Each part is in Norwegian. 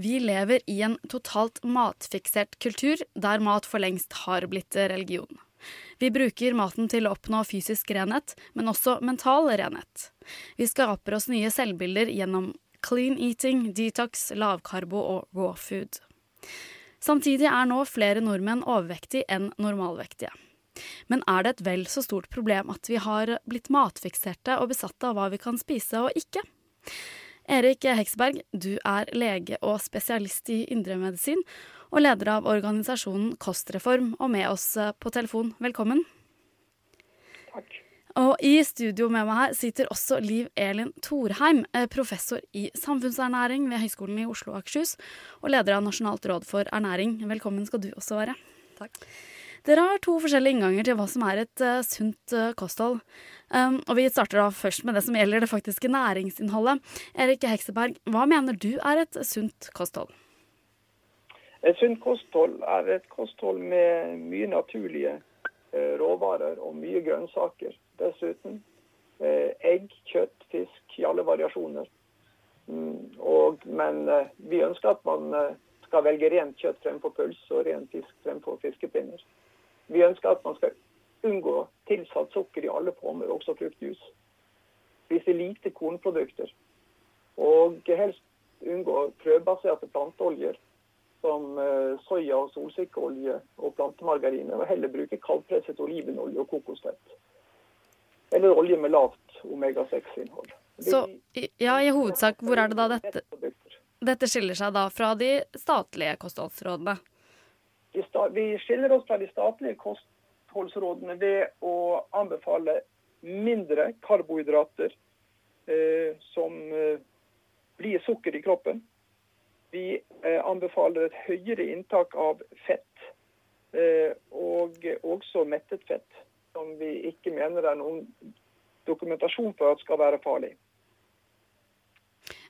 Vi lever i en totalt matfiksert kultur, der mat for lengst har blitt religion. Vi bruker maten til å oppnå fysisk renhet, men også mental renhet. Vi skaper oss nye selvbilder gjennom clean eating, detox, lavkarbo og raw food. Samtidig er nå flere nordmenn overvektige enn normalvektige. Men er det et vel så stort problem at vi har blitt matfikserte og besatte av hva vi kan spise og ikke? Erik Heksberg, du er lege og spesialist i indremedisin, og leder av organisasjonen Kostreform, og med oss eh, på telefon. Velkommen. Takk. Og i studio med meg her sitter også Liv Elin Thorheim, eh, professor i samfunnsernæring ved Høgskolen i Oslo og Akershus, og leder av Nasjonalt råd for ernæring. Velkommen skal du også være. Takk. Dere har to forskjellige innganger til hva som er et uh, sunt uh, kosthold. Um, og vi starter da først med det som gjelder det faktiske næringsinnholdet. Erik Hekseberg, hva mener du er et sunt kosthold? Et sunt kosthold er et kosthold med mye naturlige uh, råvarer og mye grønnsaker. Dessuten egg, kjøtt, fisk i alle variasjoner. Mm, og, men vi ønsker at man skal velge rent kjøtt fremfor pølse og ren fisk fremfor fiskepinner. Vi ønsker at man skal unngå tilsatt sukker i alle former, også fruktjus. Spise lite kornprodukter. Og helst unngå frøbaserte planteoljer som eh, soya- og solsikkeolje og plantemargarine, og heller bruke kaldpresset olivenolje og kokosfett. Eller olje med lavt omega-6-innhold. Så ja, i hovedsak, hvor er det da dette, dette skiller seg da fra de statlige kostholdsrådene? Vi skiller oss fra de statlige kostholdsrådene ved å anbefale mindre karbohydrater eh, som eh, blir sukker i kroppen. Vi eh, anbefaler et høyere inntak av fett, eh, og også mettet fett, som vi ikke mener er noen dokumentasjon for at skal være farlig.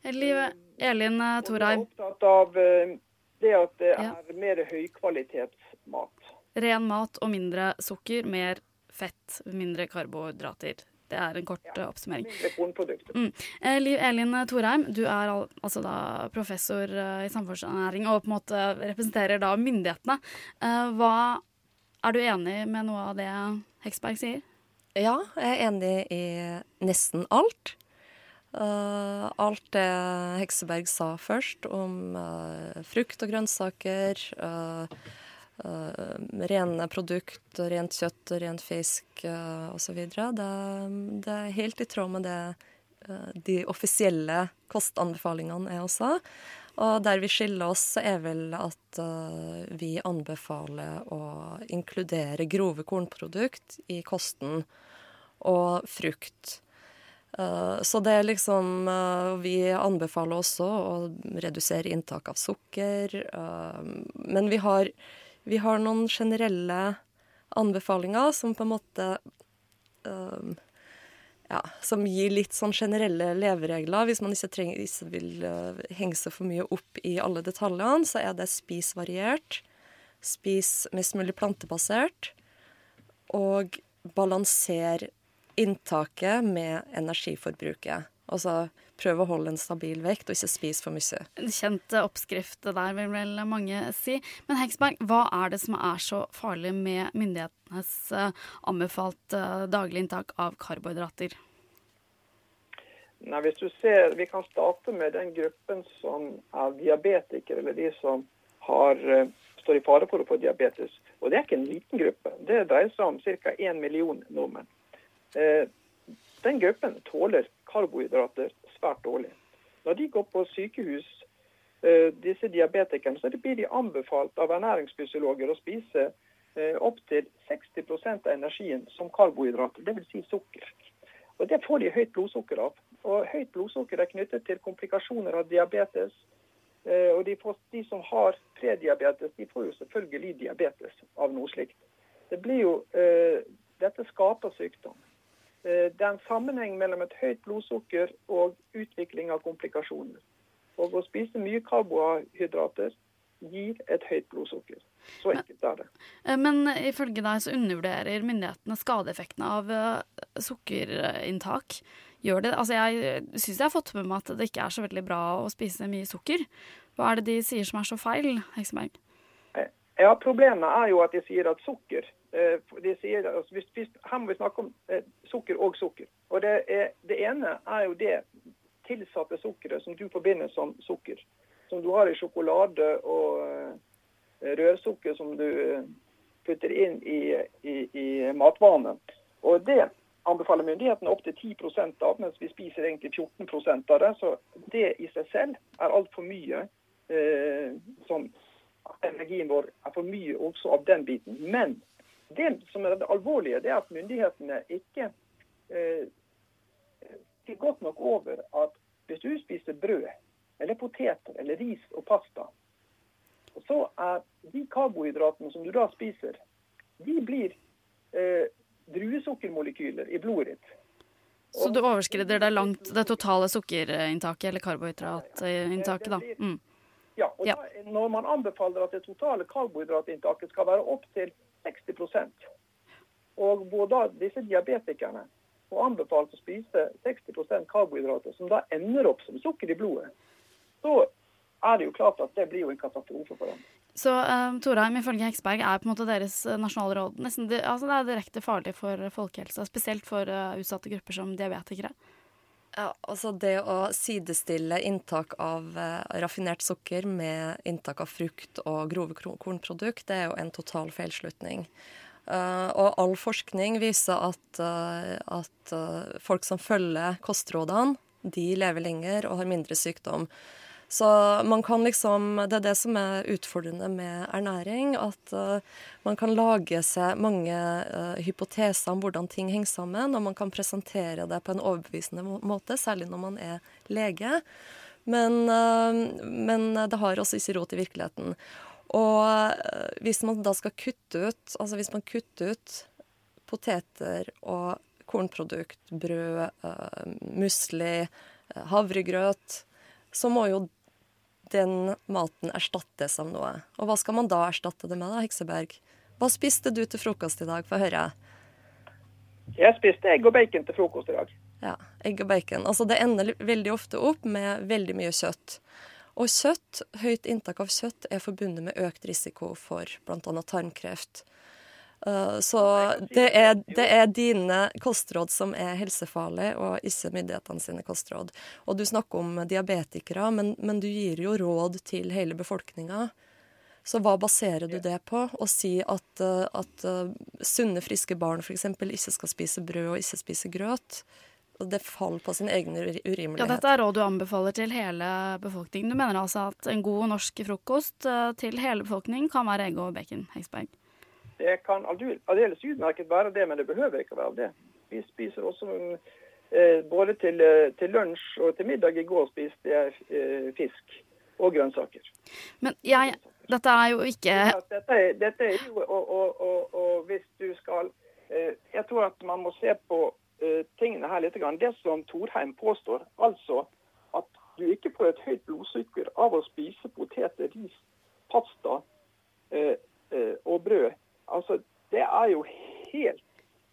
Liv Elin Thorheim. Vi er opptatt av eh, det at det er ja. mer høykvalitetsmat. Ren mat og mindre sukker, mer fett, mindre karbohydrater. Det er en kort ja, oppsummering. Mindre kornprodukter. Mm. Eh, Liv Elin Thorheim, du er al altså da professor uh, i samfunnsernæring og på en måte representerer da myndighetene. Uh, hva, er du enig med noe av det Heksberg sier? Ja, jeg er enig i nesten alt. Uh, alt det Hekseberg sa først om uh, frukt og grønnsaker, uh, rene produkt, rent kjøtt, rent fisk uh, osv., det, det er helt i tråd med det de offisielle kostanbefalingene er også. Og der vi skiller oss, er vel at vi anbefaler å inkludere grove kornprodukt i kosten og frukt. Eh, så det er liksom eh, Vi anbefaler også å redusere inntak av sukker. Eh, men vi har, vi har noen generelle anbefalinger som på en måte ja, som gir litt sånn generelle leveregler. Hvis man ikke, trenger, ikke vil henge seg for mye opp i alle detaljene, så er det spis variert. Spis mest mulig plantebasert. Og balanser inntaket med energiforbruket. Altså prøve å holde en stabil vekt og ikke spise for mye. En kjent oppskrift der, vil vel mange si. Men Heksberg, hva er det som er så farlig med myndighetenes eh, anbefalt eh, daglig inntak av karbohydrater? Nei, hvis du ser, Vi kan starte med den gruppen som er diabetikere, eller de som har, eh, står i fare for å få diabetes. Og Det er ikke en liten gruppe. Det dreier seg om ca. 1 million nordmenn. Eh, den gruppen tåler karbohydrater svært dårlig. Når de går på sykehus, eh, disse diabetikerne, så blir de anbefalt av ernæringsfysiologer å spise eh, opptil 60% av energien som karbohydrater, dvs. Si sukker. Og Det får de høyt blodsukker av. Og Høyt blodsukker er knyttet til komplikasjoner av diabetes. Og de, får, de som har prediabetes, de får jo selvfølgelig diabetes av noe slikt. Det blir jo, dette skaper sykdom. Eh, det er en sammenheng mellom et høyt blodsukker og utvikling av komplikasjoner. Og å spise mye karbohydrater gir et høyt blodsukker. Så enkelt er det. Eh, men ifølge deg så undervurderer myndighetene skadeeffektene av eh, sukkerinntak. Gjør det? Altså jeg syns jeg har fått med meg at det ikke er så veldig bra å spise mye sukker. Hva er det de sier som er så feil, Hekseberg? Ja, Problemet er jo at de sier at sukker de sier, altså, hvis, hvis, Her må vi snakke om eh, sukker og sukker. Og det, er, det, ene er jo det tilsatte sukkeret som du forbinder som sukker. Som du har i sjokolade og uh, rørsukker som du putter inn i, i, i matvanene. Og det anbefaler myndighetene opptil 10% av, mens vi spiser egentlig 14 av det. Så det i seg selv er altfor mye. Eh, som energien vår er for mye også av den biten. Men det som er det alvorlige, det er at myndighetene ikke eh, godt nok over at hvis du spiser brød eller poteter eller ris og pasta, så er de karbohydratene som du da spiser, de blir eh, druesukkermolekyler i blodet ditt. Så du overskrider det langt det totale sukkerinntaket eller karbohydratinntaket, da? Mm. Ja, og. Da, Når man anbefaler at det totale karbohydratinntaket skal være opp til 60 og hvor da disse diabetikerne får anbefalt å spise 60% karbohydrater, som da ender opp som sukker i blodet, så er det jo klart at det blir jo en katastrofe for dem. Så uh, Torheim, ifølge Heksberg er på en måte deres eh, nasjonale råd nesten, altså det er direkte farlig for folkehelsa, spesielt for uh, utsatte grupper som diabetikere? Ja, altså Det å sidestille inntak av eh, raffinert sukker med inntak av frukt og grove kornprodukt, det er jo en total feilslutning. Uh, og all forskning viser at, uh, at folk som følger kostrådene, de lever lenger og har mindre sykdom. Så man kan liksom Det er det som er utfordrende med ernæring. At uh, man kan lage seg mange uh, hypoteser om hvordan ting henger sammen, og man kan presentere det på en overbevisende måte, særlig når man er lege. Men, uh, men det har også ikke rot i virkeligheten. Og hvis man da skal kutte ut Altså hvis man kutter ut poteter og kornprodukt, brød, musli, havregrøt, så må jo den maten erstattes av noe. Og hva skal man da erstatte det med, da, Hekseberg? Hva spiste du til frokost i dag? Få høre. Jeg spiste egg og bacon til frokost i dag. Ja, egg og bacon. Altså det ender veldig ofte opp med veldig mye kjøtt. Og kjøtt, høyt inntak av kjøtt er forbundet med økt risiko for bl.a. tarmkreft. Uh, så det er, det er, dine kostråd som er helsefarlige, og ikke myndighetene sine kostråd. Og du snakker om diabetikere, men, men du gir jo råd til hele befolkninga. Så hva baserer du det på? Å si at, uh, at uh, sunne, friske barn f.eks. ikke skal spise brød og ikke spise grøt? Det faller på sin egen urimelighet. Ja, Dette er råd du anbefaler til hele befolkningen. Du mener altså at en god norsk frokost til hele befolkningen kan være egg og bacon? Heksberg. Det kan aldeles utmerket være det, men det behøver ikke være det. Vi spiser også eh, både til, eh, til, lunsj og til middag i går spiste jeg eh, fisk og grønnsaker. Men jeg, dette er jo ikke Dette er, dette er jo og, og, og, og, hvis du skal eh, Jeg tror at man må se på eh, tingene her litt. Det som Thorheim påstår, altså at du ikke får et høyt blodsukker av å spise poteter, ris, pasta eh, og brød Altså, det er jo helt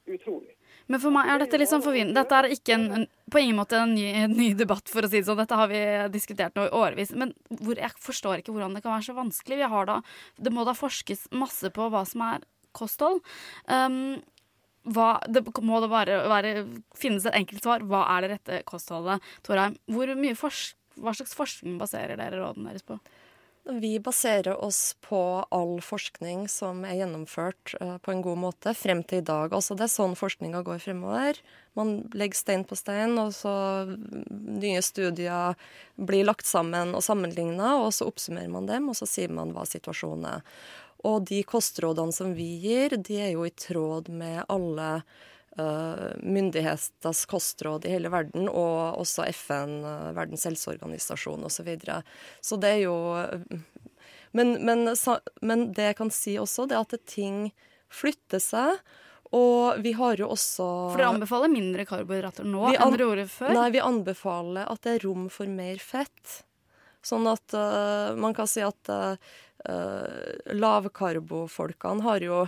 utrolig. Men for meg er dette litt sånn forvirrende. Dette er ikke en, en, på ingen måte en ny, en ny, debatt, for å si det sånn. Dette har vi diskutert nå i årevis. Men hvor, jeg forstår ikke hvordan det kan være så vanskelig. Vi har Da, det må da forskes masse på hva som er kosthold. Um, hva, det må det bare være, finnes et enkelt svar. Hva er det rette kostholdet, Torheim? Hvor mye hva slags forskning baserer dere rådene deres på? Vi baserer oss på all forskning som er gjennomført uh, på en god måte frem til i dag. Altså Det er sånn forskninga går fremover. Man legger stein på stein, og så nye studier blir lagt sammen og sammenligna, og så oppsummerer man dem, og så sier man hva situasjonen er. Og de kostrådene som vi gir, de er jo i tråd med alle myndigheters kostråd i hele verden, og også FN, uh, Verdens helseorganisasjon osv. Så, videre. så det er jo men, men, men, det jeg kan si også, det er at ting flytter seg. Og vi har jo også For dere anbefaler mindre karbohydrater nå enn dere gjorde før? Nei, vi anbefaler at det er rom for mer fett. Sånn at uh, man kan si at uh, lavkarbofolkene har jo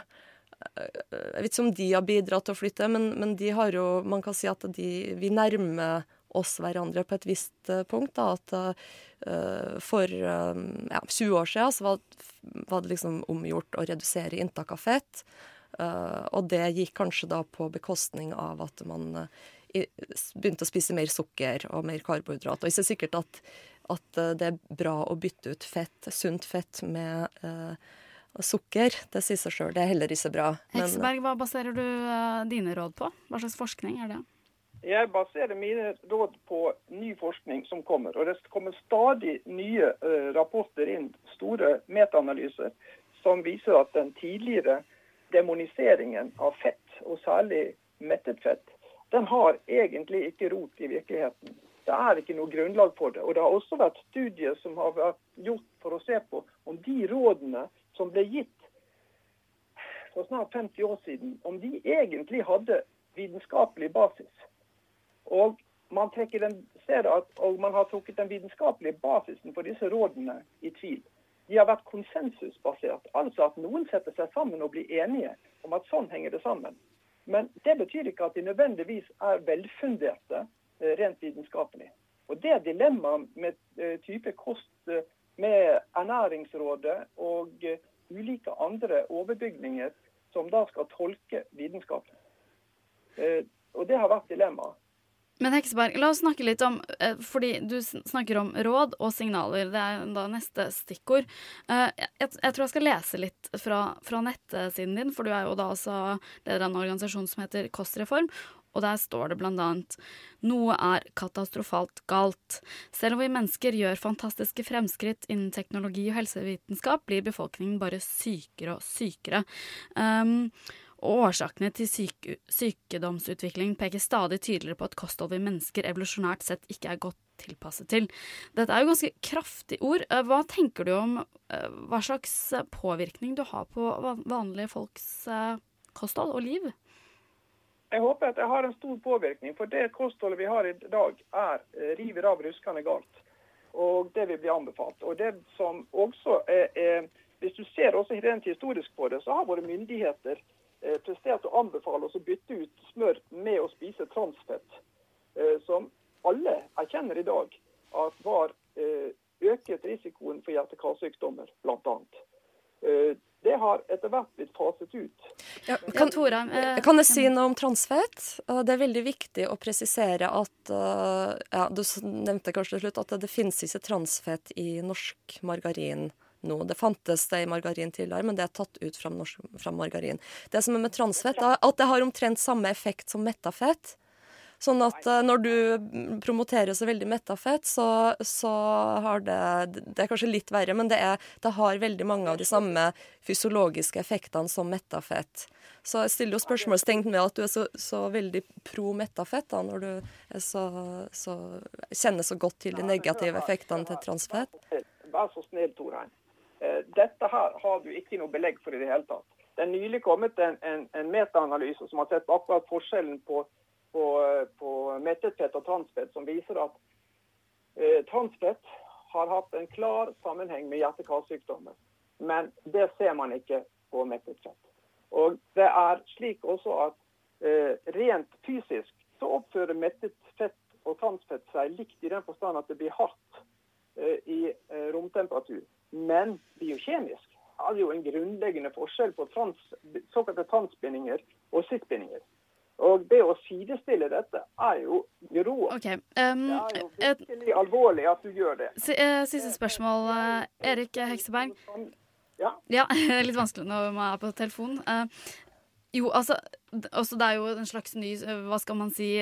jeg vet ikke om de har bidratt til å flytte, men, men, de har jo Man kan si at de, vi nærmer oss hverandre på et visst punkt. Da, at uh, for uh, ja, 20 år siden så var, var, det liksom omgjort å redusere inntak av fett. Uh, og det gikk kanskje da på bekostning av at man uh, begynte å spise mer sukker og mer karbohydrat. Og ikke sikkert at, at eh, det er bra å bytte ut fett, sunt fett med uh, sukker. Det sier seg sjøl, det er heller ikke så bra. Hekseberg, hva baserer du uh, dine råd på? Hva slags forskning er det? Jeg baserer mine råd på ny forskning som kommer. Og det kommer stadig nye uh, rapporter inn, store metaanalyser, som viser at den tidligere demoniseringen av fett, og særlig mettet fett, den har egentlig ikke rot i virkeligheten. Det er ikke noe grunnlag for det. Og Det har også vært studier som har vært gjort for å se på om de rådene som ble gitt for snart 50 år siden, om de egentlig hadde vitenskapelig basis. Og man, den, at, og man har trukket den vitenskapelige basisen for disse rådene i tvil. De har vært konsensusbasert, altså at noen setter seg sammen og blir enige om at sånn henger det sammen. Men det betyr ikke at de nødvendigvis er velfunderte eh, rent vitenskapelig. Og Det er dilemmaet med eh, type kost eh, med Ernæringsrådet og ulike andre overbygninger som da skal tolke vitenskapen. Og Det har vært dilemmaet. Men Hekseberg, la oss snakke litt om eh, Fordi du snakker om råd og signaler. Det er da neste stikkord. Eh, jeg, tror jeg skal lese litt fra, fra, nettsiden din, for du er jo da også leder av en organisasjon som heter Kostreform. Og der står det blant annet noe er katastrofalt galt. Selv om vi mennesker gjør fantastiske fremskritt innen teknologi og helsevitenskap, blir befolkningen bare sykere og sykere. Um, og årsakene til syke, sykedomsutvikling peker stadig tydeligere på at kosthold vi mennesker evolusjonært sett ikke er godt tilpasset til. Dette er jo ganske kraftige ord. Eh, hva tenker du om eh, hva slags påvirkning du har på vanlige folks eh, kosthold og liv? Jeg håper at jeg har en stor påvirkning, for det kostholdet vi har i dag, er river av ruskende galt. Og det vil bli anbefalt. Og det som også er, er Hvis du ser også rent historisk på det, så har våre myndigheter Eh, prestert å anbefale oss å bytte ut smør med å spise transfett, eh, som alle erkjenner i dag at var eh, øket risikoen for hjerte-karsykdommer, bl.a. Det har etter hvert blitt faset ut. Ja, kan, kan, jeg si noe om transfett? Det er veldig viktig å presisere at ja, Du nevnte kanskje til slutt at det, det finnes ikke transfett i norsk margarin nå. Det fantes det i margarin tidligere, men det er tatt ut fra, norsk, fra margarin. Det som er med transfett, er at det har omtrent samme effekt som metta fett. Sånn at uh, når du promoterer så veldig metta fett, så, så, har det Det er kanskje litt verre, men det, er, det, har veldig mange av de samme fysiologiske effektene som metta fett. Så jeg stiller jo spørsmålstegn ved at du er så, så veldig pro metta fett, da, når du så, så, kjenner så godt til de negative effektene til transfett. Vær så snill, Torheim. Eh, dette her har du ikke noe belegg for i det hele tatt. Det er nylig kommet en, en, en metaanalyse som har sett akkurat forskjellen på, på, på mettet fett og transfett, som viser at eh, transfett har hatt en klar sammenheng med hjerte-karsykdommer. Men det ser man ikke på mettet fett. Og det er slik også at eh, rent fysisk så oppfører mettet fett og tannfett seg likt i den forstand at det blir hardt eh, i eh, romtemperatur. Men biokjemisk er det jo en grunnleggende forskjell på trans, såkalte tannspinninger og sittbindinger. Og det å sidestille dette er jo grå. Okay, um, det er jo virkelig et, alvorlig at du gjør det. Eh, siste spørsmål. Eh, Erik Hekseberg. Ja. ja. Litt vanskelig når man er på telefon. Uh, jo, altså, altså, Det er jo en slags ny Hva skal man si?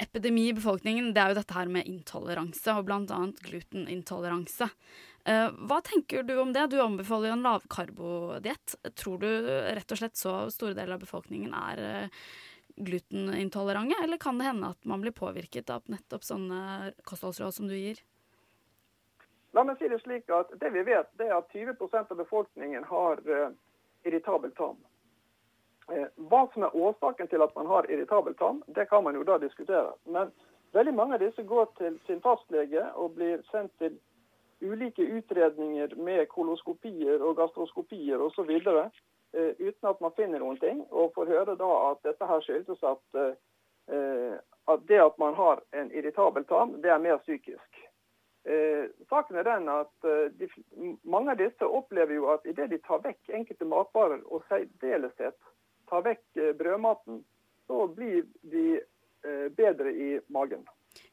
Epidemi i befolkningen, det er jo dette her med intoleranse, og bl.a. glutenintoleranse. Eh, hva tenker du om det? Du anbefaler jo en lavkarbodiett. Tror du rett og slett så store deler av befolkningen er eh, glutenintolerante, eller kan det hende at man blir påvirket av nettopp sånne kostholdsråd som du gir? La meg si Det slik at det vi vet, det er at 20 av befolkningen har uh, irritabel tann. Hva som er årsaken til at man har irritabel tann, det kan man jo da diskutere. Men veldig mange av disse går til sin fastlege og blir sendt til ulike utredninger med koloskopier og gastroskopier osv. Uh, eh, uten at man finner noen ting. Og får høre da at dette her skyldes at uh, at det at man har en irritabel tarm, det er mer psykisk. Eh, saken er den at eh, de, Mange av disse opplever jo at idet de tar vekk enkelte matvarer, og særdeleshet tar vekk eh, brødmaten, så blir de eh, bedre i magen.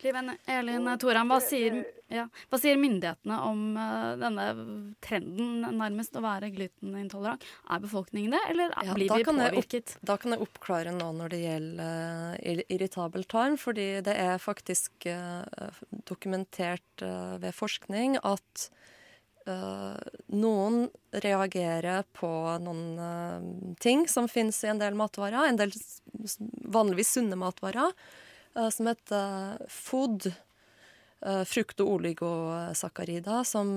Liv Elin Toran, hva sier, ja, hva sier myndighetene om uh, denne trenden nærmest å være glutenintolerant? Er befolkningen det, eller ja, blir vi påvirket? Opp, da kan jeg oppklare nå når det gjelder uh, irritabel tarm. Fordi det er faktisk dokumentert ved forskning at noen reagerer på noen ting som finnes i en del matvarer, en del vanligvis sunne matvarer. Eh, som heter FOD. Uh, frukt- og oligosakarida som,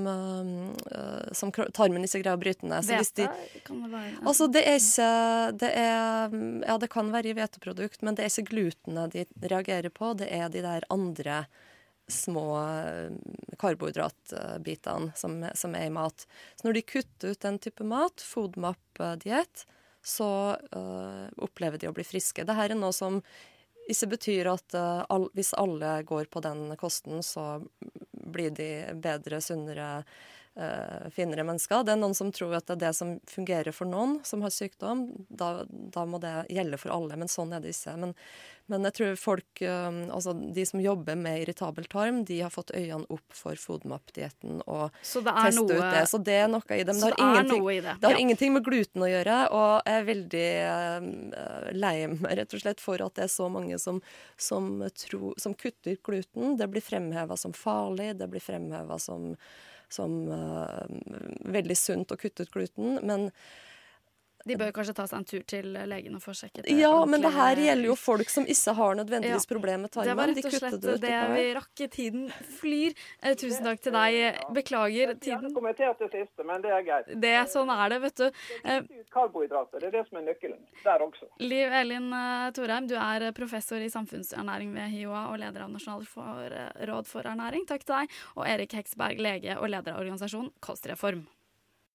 som, tarmen ikke greier å bryte ned. Så det være? Altså, det er ikke det er, Ja, det kan være i hveteprodukt, men det er ikke glutenet de reagerer på. Det er de der andre små karbohydratbitene som, som, er i mat. Så når de kutter ut den type mat, FODMAP-diett, så uh, opplever de å bli friske. Dette er noe som ikke betyr at uh, all, hvis alle går på den kosten, så blir de bedre, sunnere, uh, finere mennesker. Det er noen som tror at det er det som fungerer for noen som har sykdom. Da, da må det gjelde for alle, men sånn er det ikke. Men, men jeg tror folk, altså de som jobber med irritabel tarm, de har fått øynene opp for FODMAP-dietten og testa noe, ut det. Så det er noe i det. Men det, har, ingenting, det. det har ja. ingenting med gluten å gjøre, og jeg er veldig uh, lei meg rett og slett for at det er så mange som, som, tro, som kutter gluten. Det blir fremheva som farlig, det blir fremheva som, som uh, veldig sunt å kutte ut gluten. men de bør kanskje ta seg en tur til legen og få sjekket det. Ja, men det her gjelder jo folk som ikke har nødvendigvis ja. problemer med tarmen. Det var rett og slett det, det vi rakk. Tiden flyr. Eh, tusen takk til deg. Beklager tiden. Jeg kommentert det siste, men det er greit. Det, sånn er det, vet du. Eh, karbohydrater, det er det som er nøkkelen der også. Liv Elin uh, Thorheim, du er professor i samfunnsernæring ved HiOA og leder av Nasjonalt råd for ernæring. Takk til deg. Og Erik Heksberg, lege og leder av organisasjonen Kostreform.